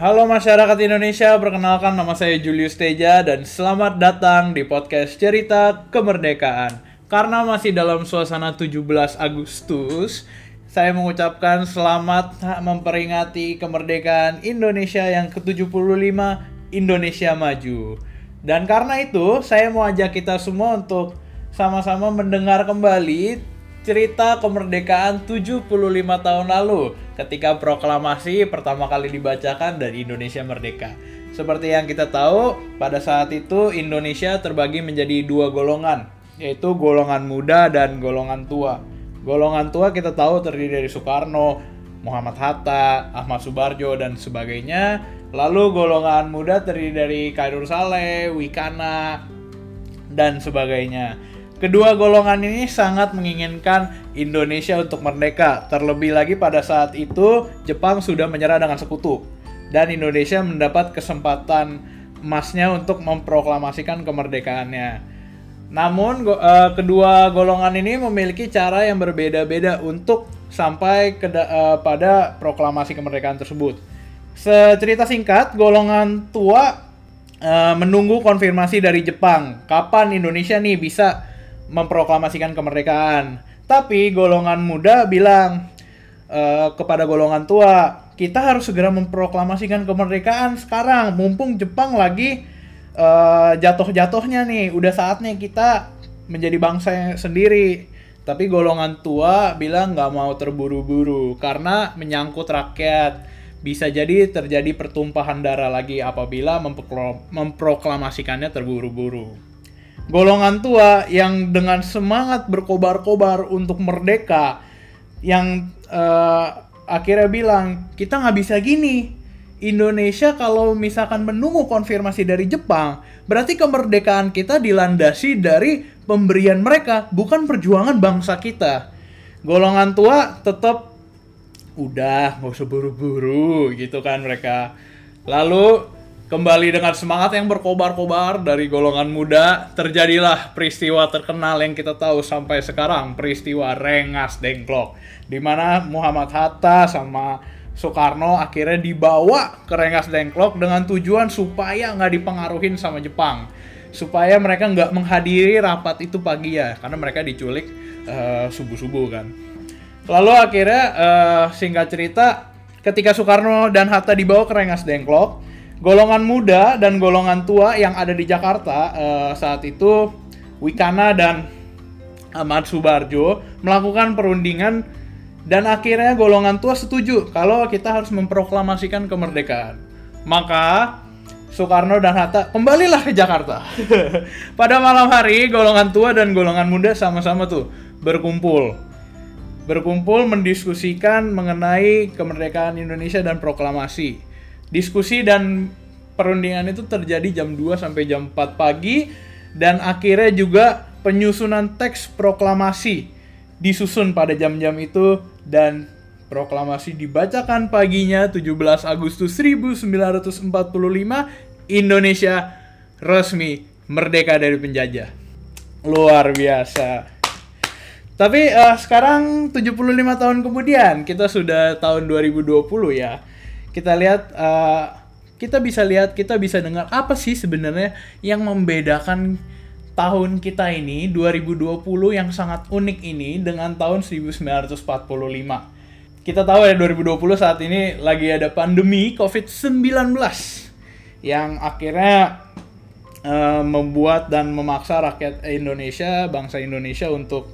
Halo masyarakat Indonesia, perkenalkan nama saya Julius Teja dan selamat datang di podcast Cerita Kemerdekaan. Karena masih dalam suasana 17 Agustus, saya mengucapkan selamat memperingati kemerdekaan Indonesia yang ke-75 Indonesia Maju. Dan karena itu, saya mau ajak kita semua untuk sama-sama mendengar kembali cerita kemerdekaan 75 tahun lalu ketika proklamasi pertama kali dibacakan dari Indonesia merdeka. Seperti yang kita tahu, pada saat itu Indonesia terbagi menjadi dua golongan, yaitu golongan muda dan golongan tua. Golongan tua kita tahu terdiri dari Soekarno, Muhammad Hatta, Ahmad Subarjo, dan sebagainya. Lalu golongan muda terdiri dari Khairul Saleh, Wikana, dan sebagainya. Kedua golongan ini sangat menginginkan Indonesia untuk merdeka. Terlebih lagi pada saat itu Jepang sudah menyerah dengan sekutu dan Indonesia mendapat kesempatan emasnya untuk memproklamasikan kemerdekaannya. Namun uh, kedua golongan ini memiliki cara yang berbeda-beda untuk sampai ke uh, pada proklamasi kemerdekaan tersebut. Secerita singkat, golongan tua uh, menunggu konfirmasi dari Jepang kapan Indonesia nih bisa memproklamasikan kemerdekaan. Tapi golongan muda bilang uh, kepada golongan tua, kita harus segera memproklamasikan kemerdekaan sekarang, mumpung Jepang lagi uh, jatuh-jatuhnya nih, udah saatnya kita menjadi bangsa sendiri. Tapi golongan tua bilang nggak mau terburu-buru karena menyangkut rakyat. Bisa jadi terjadi pertumpahan darah lagi apabila memproklamasikannya terburu-buru golongan tua yang dengan semangat berkobar-kobar untuk merdeka yang uh, akhirnya bilang kita nggak bisa gini. Indonesia kalau misalkan menunggu konfirmasi dari Jepang berarti kemerdekaan kita dilandasi dari pemberian mereka bukan perjuangan bangsa kita. Golongan tua tetap udah nggak usah buru-buru gitu kan mereka. Lalu Kembali dengan semangat yang berkobar-kobar dari golongan muda, terjadilah peristiwa terkenal yang kita tahu sampai sekarang, peristiwa Rengas Dengklok. Di mana Muhammad Hatta sama Soekarno akhirnya dibawa ke Rengas Dengklok dengan tujuan supaya nggak dipengaruhin sama Jepang. Supaya mereka nggak menghadiri rapat itu pagi ya, karena mereka diculik uh, subuh-subuh kan. Lalu akhirnya uh, singkat cerita, ketika Soekarno dan Hatta dibawa ke Rengas Dengklok, golongan muda dan golongan tua yang ada di Jakarta uh, saat itu Wikana dan Ahmad Subarjo melakukan perundingan dan akhirnya golongan tua setuju kalau kita harus memproklamasikan kemerdekaan. Maka Soekarno dan Hatta kembalilah ke Jakarta. Pada malam hari golongan tua dan golongan muda sama-sama tuh berkumpul. Berkumpul mendiskusikan mengenai kemerdekaan Indonesia dan proklamasi diskusi dan perundingan itu terjadi jam 2 sampai jam 4 pagi dan akhirnya juga penyusunan teks proklamasi disusun pada jam-jam itu dan proklamasi dibacakan paginya 17 Agustus 1945 Indonesia resmi merdeka dari penjajah. Luar biasa. Tapi uh, sekarang 75 tahun kemudian kita sudah tahun 2020 ya kita lihat uh, kita bisa lihat kita bisa dengar apa sih sebenarnya yang membedakan tahun kita ini 2020 yang sangat unik ini dengan tahun 1945. Kita tahu ya 2020 saat ini lagi ada pandemi COVID-19 yang akhirnya uh, membuat dan memaksa rakyat Indonesia, bangsa Indonesia untuk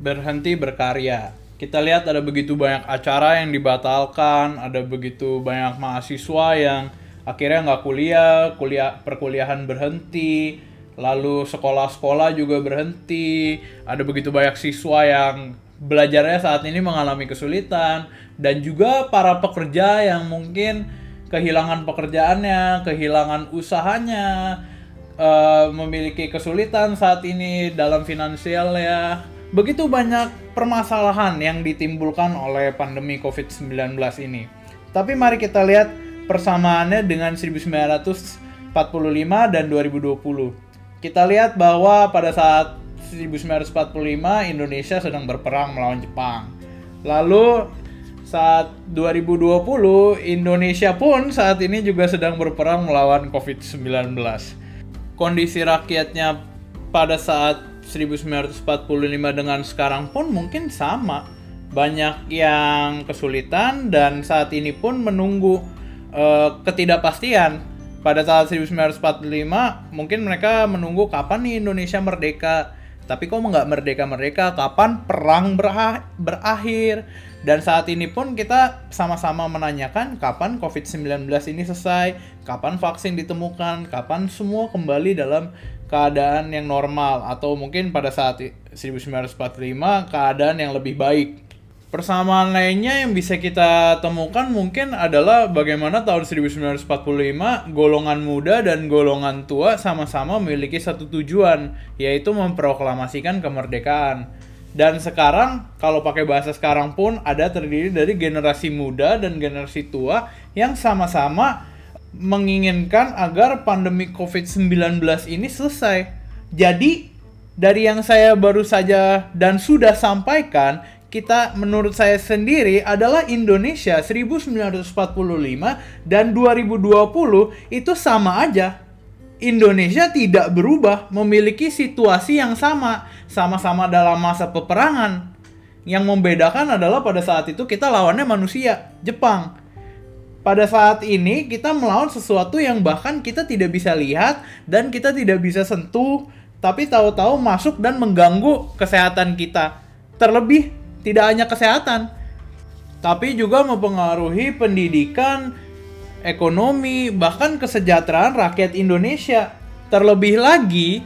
berhenti berkarya kita lihat ada begitu banyak acara yang dibatalkan, ada begitu banyak mahasiswa yang akhirnya nggak kuliah, kuliah perkuliahan berhenti, lalu sekolah-sekolah juga berhenti, ada begitu banyak siswa yang belajarnya saat ini mengalami kesulitan, dan juga para pekerja yang mungkin kehilangan pekerjaannya, kehilangan usahanya, uh, memiliki kesulitan saat ini dalam finansial ya Begitu banyak permasalahan yang ditimbulkan oleh pandemi COVID-19 ini. Tapi mari kita lihat persamaannya dengan 1945 dan 2020. Kita lihat bahwa pada saat 1945 Indonesia sedang berperang melawan Jepang. Lalu saat 2020 Indonesia pun saat ini juga sedang berperang melawan COVID-19. Kondisi rakyatnya pada saat 1945 dengan sekarang pun mungkin sama. Banyak yang kesulitan dan saat ini pun menunggu uh, ketidakpastian. Pada saat 1945 mungkin mereka menunggu kapan nih Indonesia merdeka. Tapi kok nggak merdeka-merdeka? Kapan perang berakhir? Dan saat ini pun kita sama-sama menanyakan kapan COVID-19 ini selesai, kapan vaksin ditemukan, kapan semua kembali dalam keadaan yang normal atau mungkin pada saat 1945 keadaan yang lebih baik. Persamaan lainnya yang bisa kita temukan mungkin adalah bagaimana tahun 1945 golongan muda dan golongan tua sama-sama memiliki satu tujuan, yaitu memproklamasikan kemerdekaan. Dan sekarang kalau pakai bahasa sekarang pun ada terdiri dari generasi muda dan generasi tua yang sama-sama menginginkan agar pandemi COVID-19 ini selesai. Jadi dari yang saya baru saja dan sudah sampaikan, kita menurut saya sendiri adalah Indonesia 1945 dan 2020 itu sama aja. Indonesia tidak berubah, memiliki situasi yang sama, sama-sama dalam masa peperangan. Yang membedakan adalah pada saat itu kita lawannya manusia, Jepang. Pada saat ini kita melawan sesuatu yang bahkan kita tidak bisa lihat dan kita tidak bisa sentuh, tapi tahu-tahu masuk dan mengganggu kesehatan kita. Terlebih tidak hanya kesehatan, tapi juga mempengaruhi pendidikan, ekonomi, bahkan kesejahteraan rakyat Indonesia. Terlebih lagi,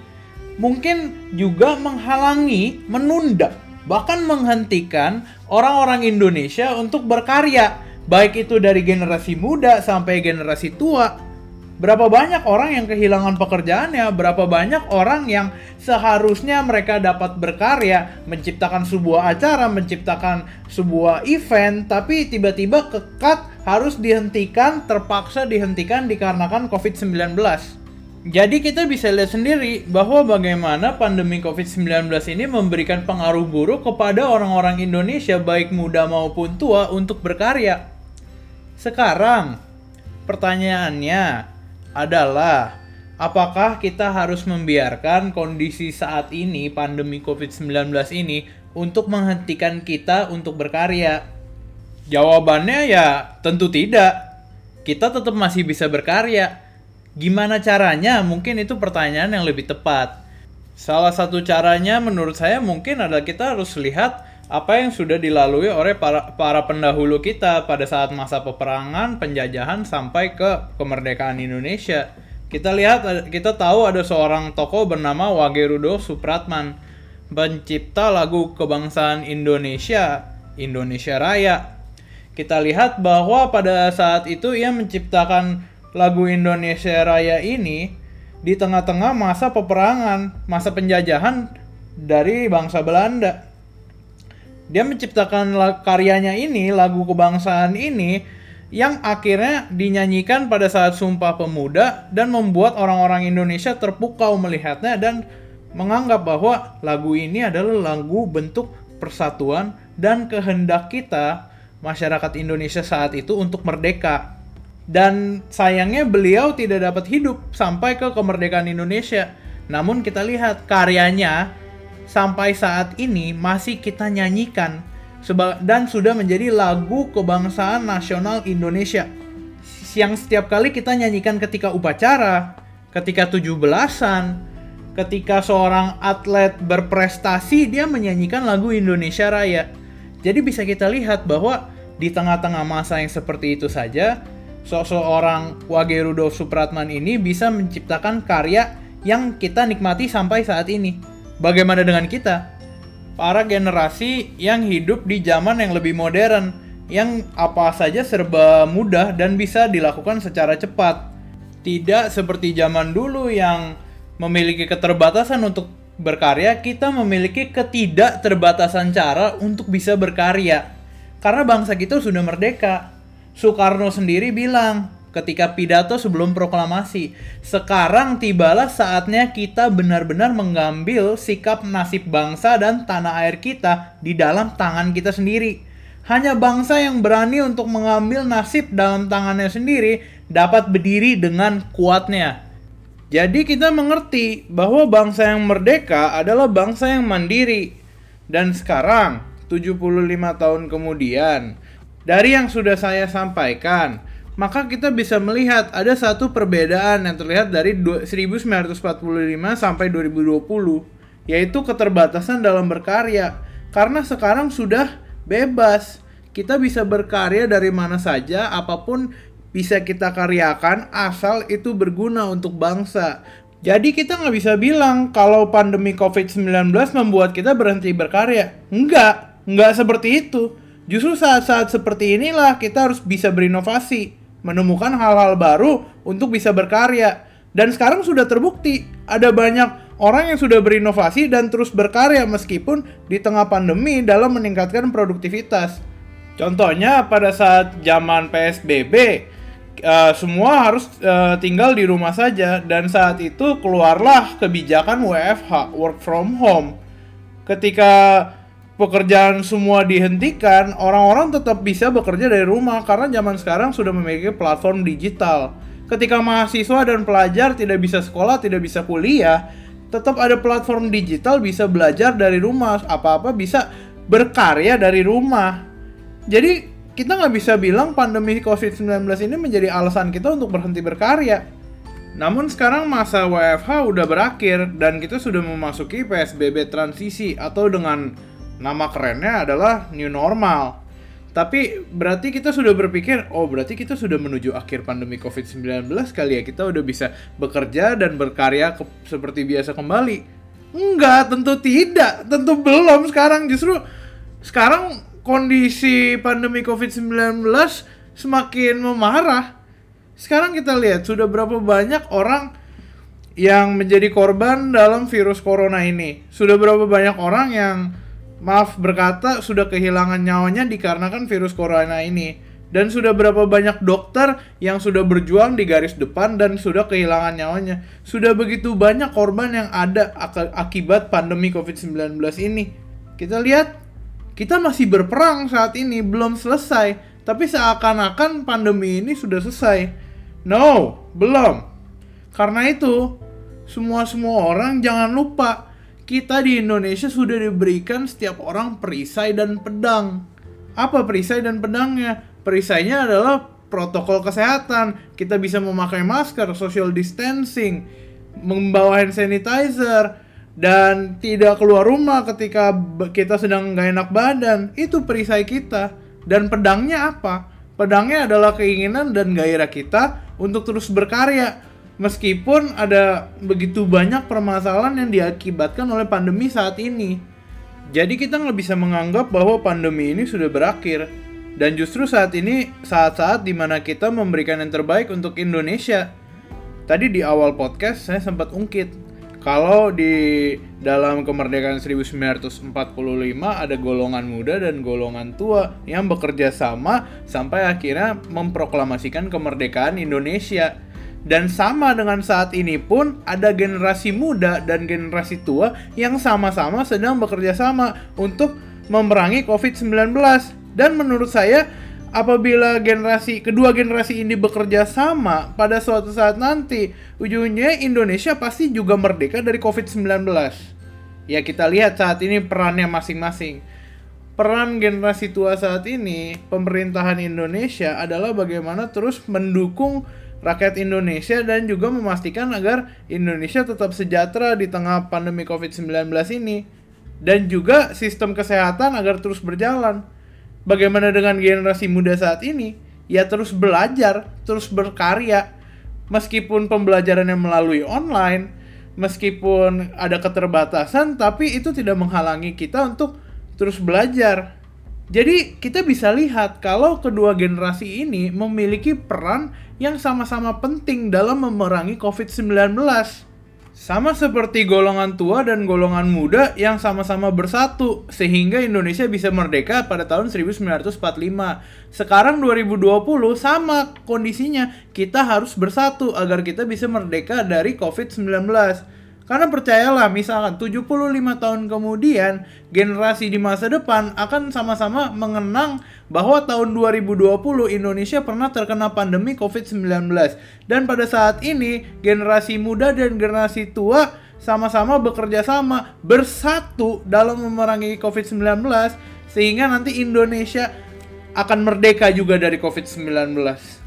mungkin juga menghalangi, menunda, bahkan menghentikan orang-orang Indonesia untuk berkarya, baik itu dari generasi muda sampai generasi tua. Berapa banyak orang yang kehilangan pekerjaannya, berapa banyak orang yang seharusnya mereka dapat berkarya, menciptakan sebuah acara, menciptakan sebuah event, tapi tiba-tiba kekat harus dihentikan, terpaksa dihentikan dikarenakan COVID-19. Jadi kita bisa lihat sendiri bahwa bagaimana pandemi COVID-19 ini memberikan pengaruh buruk kepada orang-orang Indonesia baik muda maupun tua untuk berkarya. Sekarang, pertanyaannya adalah apakah kita harus membiarkan kondisi saat ini pandemi COVID-19 ini untuk menghentikan kita untuk berkarya? Jawabannya ya tentu tidak. Kita tetap masih bisa berkarya. Gimana caranya? Mungkin itu pertanyaan yang lebih tepat. Salah satu caranya menurut saya mungkin adalah kita harus lihat apa yang sudah dilalui oleh para, para pendahulu kita pada saat masa peperangan, penjajahan sampai ke kemerdekaan Indonesia. Kita lihat, kita tahu ada seorang tokoh bernama Wagerudo Supratman, pencipta lagu kebangsaan Indonesia, Indonesia Raya kita lihat bahwa pada saat itu ia menciptakan lagu Indonesia Raya ini di tengah-tengah masa peperangan, masa penjajahan dari bangsa Belanda. Dia menciptakan karyanya ini, lagu kebangsaan ini, yang akhirnya dinyanyikan pada saat Sumpah Pemuda dan membuat orang-orang Indonesia terpukau melihatnya dan menganggap bahwa lagu ini adalah lagu bentuk persatuan dan kehendak kita masyarakat Indonesia saat itu untuk merdeka. Dan sayangnya beliau tidak dapat hidup sampai ke kemerdekaan Indonesia. Namun kita lihat karyanya sampai saat ini masih kita nyanyikan dan sudah menjadi lagu kebangsaan nasional Indonesia. Yang setiap kali kita nyanyikan ketika upacara, ketika tujuh belasan, ketika seorang atlet berprestasi dia menyanyikan lagu Indonesia Raya. Jadi bisa kita lihat bahwa di tengah-tengah masa yang seperti itu saja, seorang Wage Rudolf Supratman ini bisa menciptakan karya yang kita nikmati sampai saat ini. Bagaimana dengan kita? Para generasi yang hidup di zaman yang lebih modern, yang apa saja serba mudah dan bisa dilakukan secara cepat. Tidak seperti zaman dulu yang memiliki keterbatasan untuk berkarya, kita memiliki ketidakterbatasan cara untuk bisa berkarya karena bangsa kita sudah merdeka. Soekarno sendiri bilang ketika pidato sebelum proklamasi, sekarang tibalah saatnya kita benar-benar mengambil sikap nasib bangsa dan tanah air kita di dalam tangan kita sendiri. Hanya bangsa yang berani untuk mengambil nasib dalam tangannya sendiri dapat berdiri dengan kuatnya. Jadi kita mengerti bahwa bangsa yang merdeka adalah bangsa yang mandiri. Dan sekarang, 75 tahun kemudian, dari yang sudah saya sampaikan, maka kita bisa melihat ada satu perbedaan yang terlihat dari 1945 sampai 2020, yaitu keterbatasan dalam berkarya. Karena sekarang sudah bebas, kita bisa berkarya dari mana saja, apa pun bisa kita karyakan asal itu berguna untuk bangsa. Jadi kita nggak bisa bilang kalau pandemi COVID-19 membuat kita berhenti berkarya. Enggak, enggak seperti itu. Justru saat-saat seperti inilah kita harus bisa berinovasi menemukan hal-hal baru untuk bisa berkarya. Dan sekarang sudah terbukti, ada banyak orang yang sudah berinovasi dan terus berkarya meskipun di tengah pandemi dalam meningkatkan produktivitas. Contohnya pada saat zaman PSBB, uh, eh, semua harus uh, tinggal di rumah saja dan saat itu keluarlah kebijakan WFH, work from home. Ketika pekerjaan semua dihentikan, orang-orang tetap bisa bekerja dari rumah karena zaman sekarang sudah memiliki platform digital. Ketika mahasiswa dan pelajar tidak bisa sekolah, tidak bisa kuliah, tetap ada platform digital bisa belajar dari rumah, apa-apa bisa berkarya dari rumah. Jadi kita nggak bisa bilang pandemi COVID-19 ini menjadi alasan kita untuk berhenti berkarya. Namun sekarang masa WFH udah berakhir dan kita sudah memasuki PSBB transisi atau dengan nama kerennya adalah new normal. Tapi berarti kita sudah berpikir, oh berarti kita sudah menuju akhir pandemi COVID-19 kali ya. Kita udah bisa bekerja dan berkarya ke, seperti biasa kembali. Enggak, tentu tidak. Tentu belum sekarang. Justru sekarang kondisi pandemi COVID-19 semakin memarah. Sekarang kita lihat sudah berapa banyak orang yang menjadi korban dalam virus corona ini. Sudah berapa banyak orang yang maaf berkata sudah kehilangan nyawanya dikarenakan virus corona ini. Dan sudah berapa banyak dokter yang sudah berjuang di garis depan dan sudah kehilangan nyawanya. Sudah begitu banyak korban yang ada ak akibat pandemi COVID-19 ini. Kita lihat, kita masih berperang saat ini, belum selesai. Tapi seakan-akan pandemi ini sudah selesai. No, belum. Karena itu, semua-semua orang jangan lupa kita di Indonesia sudah diberikan setiap orang perisai dan pedang. Apa perisai dan pedangnya? Perisainya adalah protokol kesehatan. Kita bisa memakai masker, social distancing, membawa hand sanitizer, dan tidak keluar rumah ketika kita sedang nggak enak badan. Itu perisai kita. Dan pedangnya apa? Pedangnya adalah keinginan dan gairah kita untuk terus berkarya meskipun ada begitu banyak permasalahan yang diakibatkan oleh pandemi saat ini. Jadi kita nggak bisa menganggap bahwa pandemi ini sudah berakhir. Dan justru saat ini saat-saat di mana kita memberikan yang terbaik untuk Indonesia. Tadi di awal podcast saya sempat ungkit kalau di dalam kemerdekaan 1945 ada golongan muda dan golongan tua yang bekerja sama sampai akhirnya memproklamasikan kemerdekaan Indonesia. Dan sama dengan saat ini pun ada generasi muda dan generasi tua yang sama-sama sedang bekerja sama untuk memerangi COVID-19. Dan menurut saya apabila generasi kedua generasi ini bekerja sama pada suatu saat nanti ujungnya Indonesia pasti juga merdeka dari COVID-19. Ya kita lihat saat ini perannya masing-masing. Peran generasi tua saat ini pemerintahan Indonesia adalah bagaimana terus mendukung rakyat Indonesia dan juga memastikan agar Indonesia tetap sejahtera di tengah pandemi COVID-19 ini dan juga sistem kesehatan agar terus berjalan. Bagaimana dengan generasi muda saat ini? Ya terus belajar, terus berkarya. Meskipun pembelajarannya melalui online, meskipun ada keterbatasan, tapi itu tidak menghalangi kita untuk terus belajar. Jadi kita bisa lihat kalau kedua generasi ini memiliki peran yang sama-sama penting dalam memerangi COVID-19. Sama seperti golongan tua dan golongan muda yang sama-sama bersatu sehingga Indonesia bisa merdeka pada tahun 1945. Sekarang 2020 sama kondisinya. Kita harus bersatu agar kita bisa merdeka dari COVID-19. Karena percayalah, misalkan 75 tahun kemudian, generasi di masa depan akan sama-sama mengenang bahwa tahun 2020 Indonesia pernah terkena pandemi COVID-19. Dan pada saat ini, generasi muda dan generasi tua sama-sama bekerja sama, bersatu dalam memerangi COVID-19, sehingga nanti Indonesia akan merdeka juga dari COVID-19.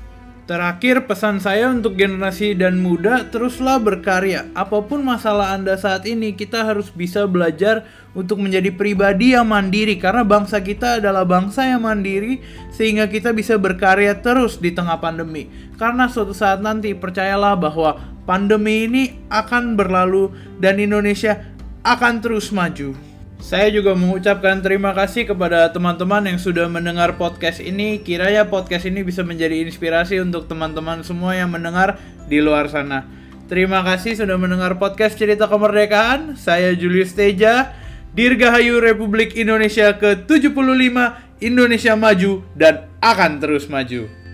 Terakhir, pesan saya untuk generasi dan muda, teruslah berkarya. Apa pun masalah Anda saat ini, kita harus bisa belajar untuk menjadi pribadi yang mandiri. Karena bangsa kita adalah bangsa yang mandiri, sehingga kita bisa berkarya terus di tengah pandemi. Karena suatu saat nanti, percayalah bahwa pandemi ini akan berlalu dan Indonesia akan terus maju. Saya juga mengucapkan terima kasih kepada teman-teman yang sudah mendengar podcast ini. Kiranya podcast ini bisa menjadi inspirasi untuk teman-teman semua yang mendengar di luar sana. Terima kasih sudah mendengar podcast Cerita Kemerdekaan. Saya Julius Teja, Dirgahayu Republik Indonesia ke-75, Indonesia maju dan akan terus maju.